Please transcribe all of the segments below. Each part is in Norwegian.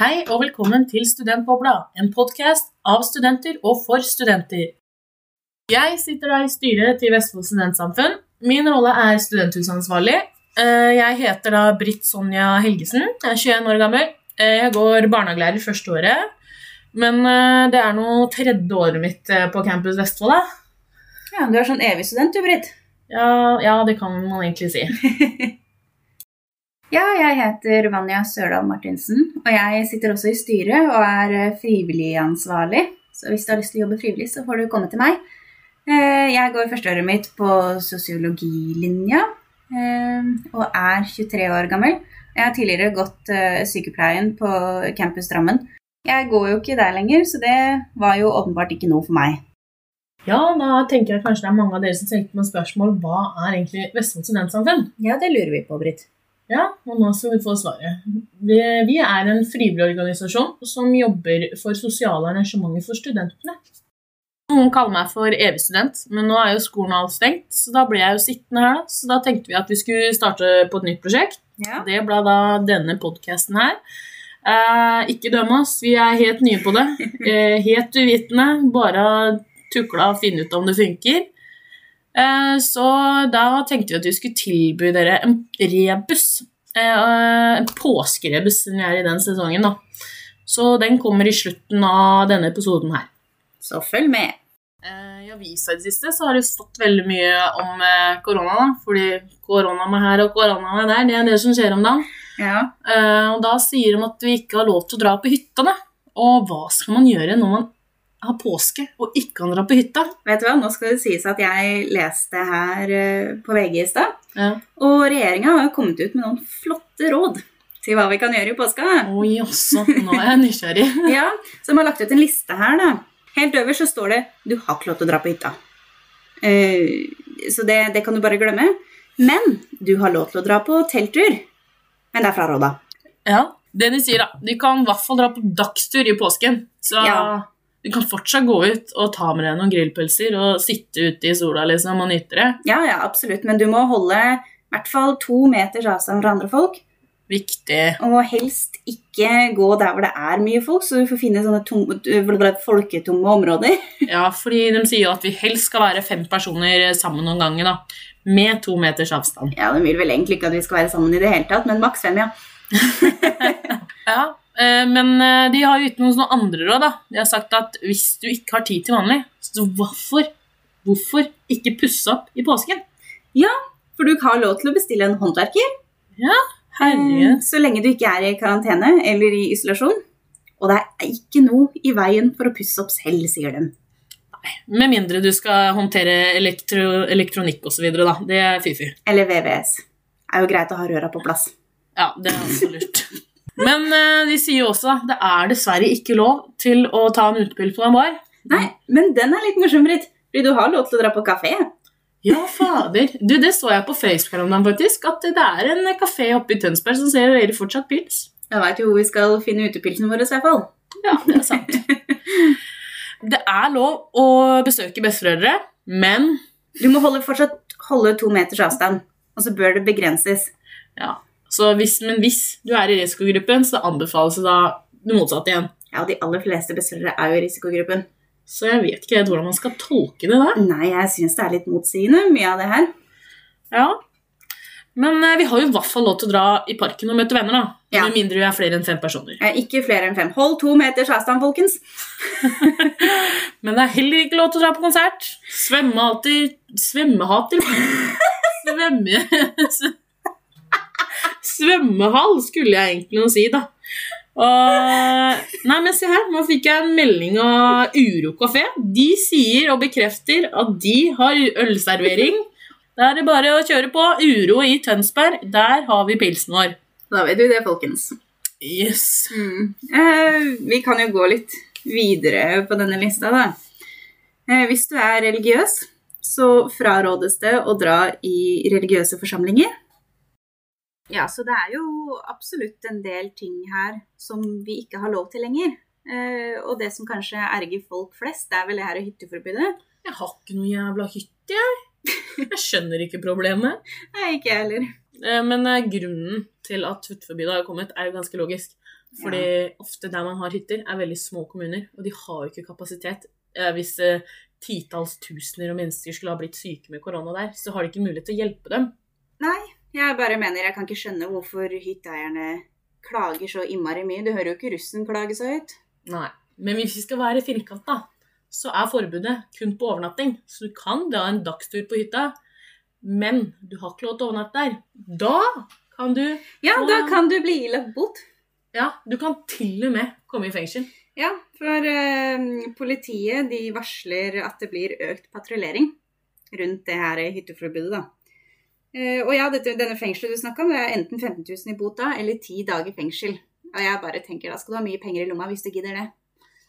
Hei og velkommen til Studentbobla, en podkast av studenter og for studenter. Jeg sitter da i styret til Vestfold studentsamfunn. Min rolle er studenthusansvarlig. Eh, Jeg heter da Britt Sonja Helgesen. Jeg er 21 år gammel. Eh, Jeg går barnehagelærer første året. Men eh, det er nå tredje året mitt på Campus Vestfold, da. Ja, Du er sånn evig student, du, Britt. Ja, ja, det kan man egentlig si. Ja, jeg heter Vanja Sørdal Martinsen, og jeg sitter også i styret og er eh, frivilligansvarlig. Så hvis du har lyst til å jobbe frivillig, så får du komme til meg. Eh, Jeg går førsteåret mitt på sosiologilinja eh, og er 23 år gammel. Jeg har tidligere gått sykepleien på Campus Drammen. Jeg går jo ikke der lenger, så det var jo åpenbart ikke noe for meg. Ja, da tenker jeg kanskje det er mange av dere som tenker på spørsmål hva er egentlig Vestfold studentsamfunn? Ja, det lurer vi på, Britt. Ja, og nå skal vi få svaret. Vi, vi er en frivillig organisasjon som jobber for sosiale arrangementer for studentene. Noen kaller meg for evig student, men nå er jo skolen alt stengt, så da ble jeg jo sittende her, da. Så da tenkte vi at vi skulle starte på et nytt prosjekt. Ja. Det ble da denne podkasten her. Eh, ikke døm oss, vi er helt nye på det. Eh, helt uvitende. Bare tukla og finne ut om det funker. Eh, så da tenkte vi at vi skulle tilby dere en rebus. Eh, en påskerebus som vi er i den sesongen. da. Så den kommer i slutten av denne episoden her. Så følg med. Eh, I avisa i det siste så har det stått veldig mye om korona. Fordi korona med her og korona med der, det er det som skjer om dagen. Ja. Og da sier de at vi ikke har lov til å dra på hytta. da. Og hva skal man gjøre når man har påske og ikke kan dra på hytta? Vet du hva, Nå skal det sies at jeg leste her eh, på VG i stad. Ja. Og regjeringa har jo kommet ut med noen flotte råd til hva vi kan gjøre i påska. Å jaså, nå er jeg nysgjerrig. Ja, Så de har lagt ut en liste her. da. Helt øverst så står det 'Du har ikke lov til å dra på hytta'. Uh, så det, det kan du bare glemme. Men du har lov til å dra på telttur. Men det er fraråda. Ja, det de sier da, de kan i hvert fall dra på dagstur i påsken. Så Ja. Du kan fortsatt gå ut og ta med deg noen grillpølser og sitte ute i sola liksom, og nyte det. Ja, ja, absolutt. Men du må holde i hvert fall to meters avstand fra andre folk. Viktig. Og helst ikke gå der hvor det er mye folk, så du får finne sånne tomme, folketomme områder. Ja, fordi de sier jo at vi helst skal være fem personer sammen noen ganger da, med to meters avstand. Ja, De vil vel egentlig ikke at vi skal være sammen i det hele tatt, men maks fem, ja. Ja, men eh, de har jo uten noen sånne andre råd da. De har sagt at hvis du ikke har tid til vanlig, så hvorfor, hvorfor ikke pusse opp i påsken? Ja, For du har lov til å bestille en håndverker. Herregud. Så lenge du ikke er i karantene eller i isolasjon. Og det er ikke noe i veien for å pusse opp selv, sier de. Med mindre du skal håndtere elektro, elektronikk videre da. Det er fy-fy. Eller VVS. Det er jo greit å ha røra på plass. Ja, det er også lurt. Men eh, de sier jo også det er dessverre ikke lov til å ta en utepils på en bar. Nei, men den er litt morsom, Britt. Fordi du har lov til å dra på kafé. Ja, fader. Du, det så jeg på Facebook-kalenderen faktisk, at det er en kafé oppe i Tønsberg som serverer fortsatt pils. Jeg veit jo hvor vi skal finne utepilsene våre, i hvert fall. Ja, det er sant. Det er lov å besøke besteforeldre, men Du må holde, fortsatt holde to meters avstand, og så bør det begrenses. ja. Så hvis, men hvis du er i risikogruppen, så anbefales det da det motsatte igjen. Ja, og de aller fleste bestillere er jo i risikogruppen. Så jeg vet ikke helt hvordan man skal tolke det der. Nei, jeg syns det er litt motsigende, mye av det her. Ja. Men eh, vi har jo i hvert fall lov til å dra i parken og møte venner, da. Ja. Med mindre vi er flere enn fem personer. Eh, Ikke flere enn fem. Hold to meters avstand, folkens. Men det er heller ikke lov til å dra på konsert. Svømmehater Svømmehater Svømme... Svømmehall skulle jeg egentlig nå si, da. Og, nei, men se her, nå fikk jeg en melding av Uro kafé. De sier og bekrefter at de har ølservering. Da er det bare å kjøre på. Uro i Tønsberg, der har vi pilsen vår. Da vet vi det, folkens. Yes. Mm. Eh, vi kan jo gå litt videre på denne lista, da. Eh, hvis du er religiøs, så frarådes det å dra i religiøse forsamlinger. Ja, så det er jo absolutt en del ting her som vi ikke har lov til lenger. Uh, og det som kanskje erger folk flest, det er vel det her hytteforbudet. Jeg har ikke noe jævla hytte, jeg. Jeg skjønner ikke problemet. Nei, ikke jeg heller. Eh, Men eh, grunnen til at hytteforbudet har kommet, er jo ganske logisk. Fordi ofte der man har hytter, er veldig små kommuner, og de har jo ikke kapasitet. Hvis titalls tusener av mennesker skulle ha blitt syke med korona der, så har de ikke mulighet til å hjelpe dem. Nei, jeg bare mener jeg kan ikke skjønne hvorfor hytteeierne klager så innmari mye. Du hører jo ikke russen klage så høyt. Nei. Men hvis vi skal være firkanta, så er forbudet kun på overnatting. Så du kan dra en dagstur på hytta, men du har ikke lov til å overnatte der. Da kan du Ja, få- da kan du bli ilagt bot. Ja, du kan til og med komme i fengsel. Ja, for eh, politiet de varsler at det blir økt patruljering rundt det her hytteforbudet, da. Eh, og ja, dette, denne fengselet du snakka om, det er enten 15 000 i bot da, eller 10 dager fengsel. Og jeg bare tenker, da skal du ha mye penger i lomma hvis du gidder det.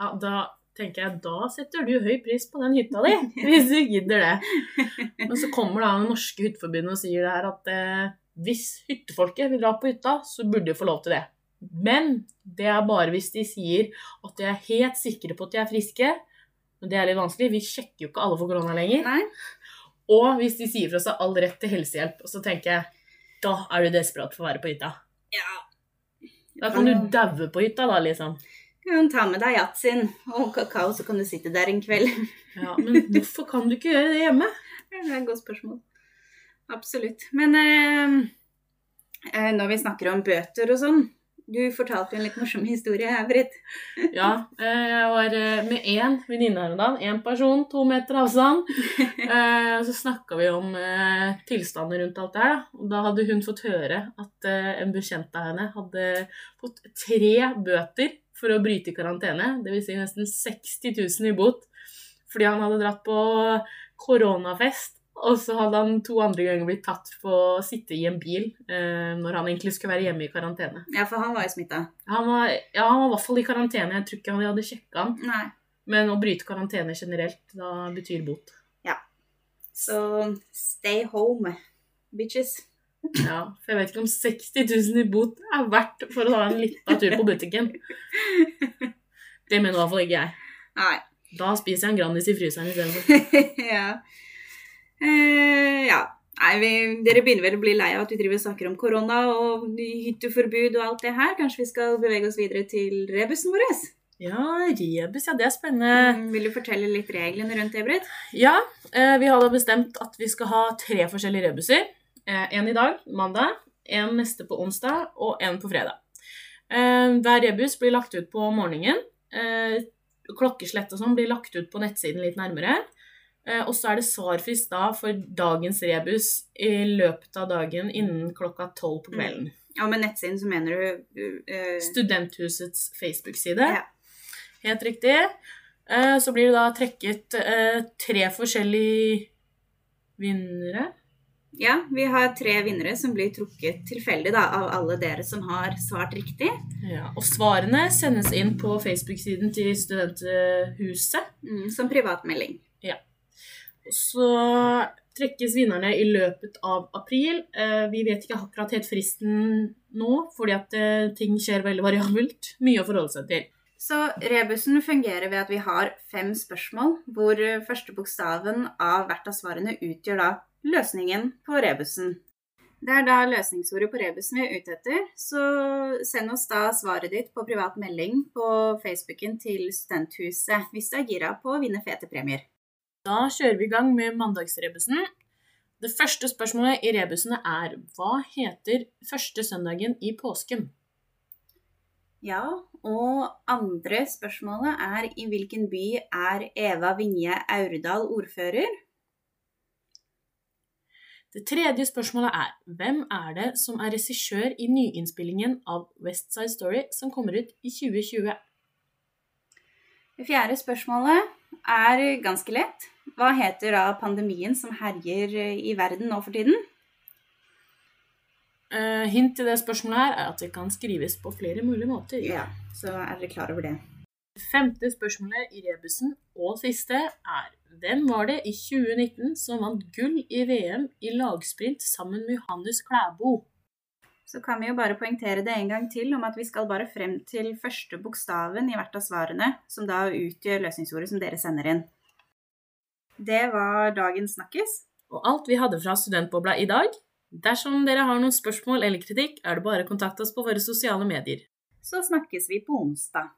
Ja, da tenker jeg, da setter du høy pris på den hytta di, hvis du gidder det. Men så kommer da det norske hytteforbundet og sier det her at eh, hvis hyttefolket vil dra på hytta, så burde de få lov til det. Men det er bare hvis de sier at de er helt sikre på at de er friske. Men det er litt vanskelig, vi sjekker jo ikke alle for korona lenger. Nei? Og hvis de sier fra seg all rett til helsehjelp, så tenker jeg, da er du desperat for å være på hytta. Ja. Da kan du daue på hytta da, liksom. Du kan ta med deg yatzyen og kakao, så kan du sitte der en kveld. Ja, men hvorfor kan du ikke gjøre det hjemme? Det er et godt spørsmål. Absolutt. Men eh, eh, når vi snakker om bøter og sånn Du fortalte en litt morsom historie her, Britt. Ja, eh, jeg var eh, med én venninne her om dagen. Én person, to meter avstand. Eh, og Så snakka vi om tilstanden rundt alt det her. Da. Da hadde hun fått høre at en bekjent av henne hadde fått tre bøter for å bryte karantene. Dvs. Si nesten 60 000 i bot. Fordi han hadde dratt på koronafest. Og så hadde han to andre ganger blitt tatt på å sitte i en bil eh, når han egentlig skulle være hjemme i karantene. Ja, for han var jo smitta. Han var, ja, han var i hvert fall i karantene. Jeg tror ikke han hadde sjekka han. Nei. Men å bryte karantene generelt, da betyr bot. Ja. Så stay home, bitches. Ja, for jeg vet ikke om 60 000 i bot er verdt for å ta en liten tur på butikken. Det mener i hvert fall ikke jeg. Nei. Da spiser jeg en Grandis i fryseren istedenfor. ja. Eh, ja. Nei, vi, dere begynner vel å bli lei av at vi driver og snakker om korona og hytteforbud og alt det her. Kanskje vi skal bevege oss videre til rebusen vår? Ja, rebus, ja, det er spennende. Mm, vil du fortelle litt reglene rundt det, Britt? Ja, eh, vi har da bestemt at vi skal ha tre forskjellige rebuser. Eh, En i dag, mandag, en neste på onsdag og en på fredag. Eh, Hver rebus blir lagt ut på morgenen. Eh, Klokkeslett og sånn blir lagt ut på nettsiden litt nærmere. Eh, Og så er det svarfrist da for dagens rebus i løpet av dagen innen klokka tolv på kvelden. Ja, med nettsiden så mener du uh, Studenthusets Facebook-side. Ja. Helt riktig. Så blir det da trekket tre forskjellige vinnere. Ja, vi har tre vinnere som blir trukket tilfeldig da, av alle dere som har svart riktig. Ja, og svarene sendes inn på Facebook-siden til Studenthuset. Mm, som privatmelding. Og Så trekkes vinnerne i løpet av april. Eh, Vi vet ikke akkurat helt fristen nå, fordi at eh, ting skjer veldig variabelt. Mye å forholde seg til. Så rebusen fungerer ved at vi har fem spørsmål, hvor eh, første bokstaven av hvert av svarene utgjør da løsningen på rebusen. Det er da løsningsordet på rebusen vi er ute etter, så send oss da svaret ditt på privat melding på Facebooken til Studenthuset hvis du er gira på å vinne fete premier. Da kjører vi i gang med mandagsrebusen. Det første spørsmålet i rebusene er hva heter første søndagen i påsken? Ja, og andre spørsmålet er i hvilken by er Eva Vinje Aurdal ordfører? Det tredje spørsmålet er hvem er det som er regissør i nyinnspillingen av West Side Story som kommer ut i 2020? Det fjerde spørsmålet er ganske lett. Hva heter da pandemien som herjer i verden nå for tiden? Uh, hint til det spørsmålet her er at det kan skrives på flere mulige måter. Ja, så er dere klar over det. Det femte spørsmålet i rebusen, og siste, er hvem var det i 2019 som vant gull i VM i lagsprint sammen med Johannes Klæbo? Så kan vi jo bare poengtere det en gang til om at vi skal bare frem til første bokstaven i hvert av svarene, som da utgjør løsningsordet som dere sender inn. Det var dagens snakkes. Og alt vi hadde fra Studentbobla i dag. Dersom dere har noen spørsmål eller kritikk, er det bare å kontakte oss på våre sosiale medier. så snakkes vi på onsdag.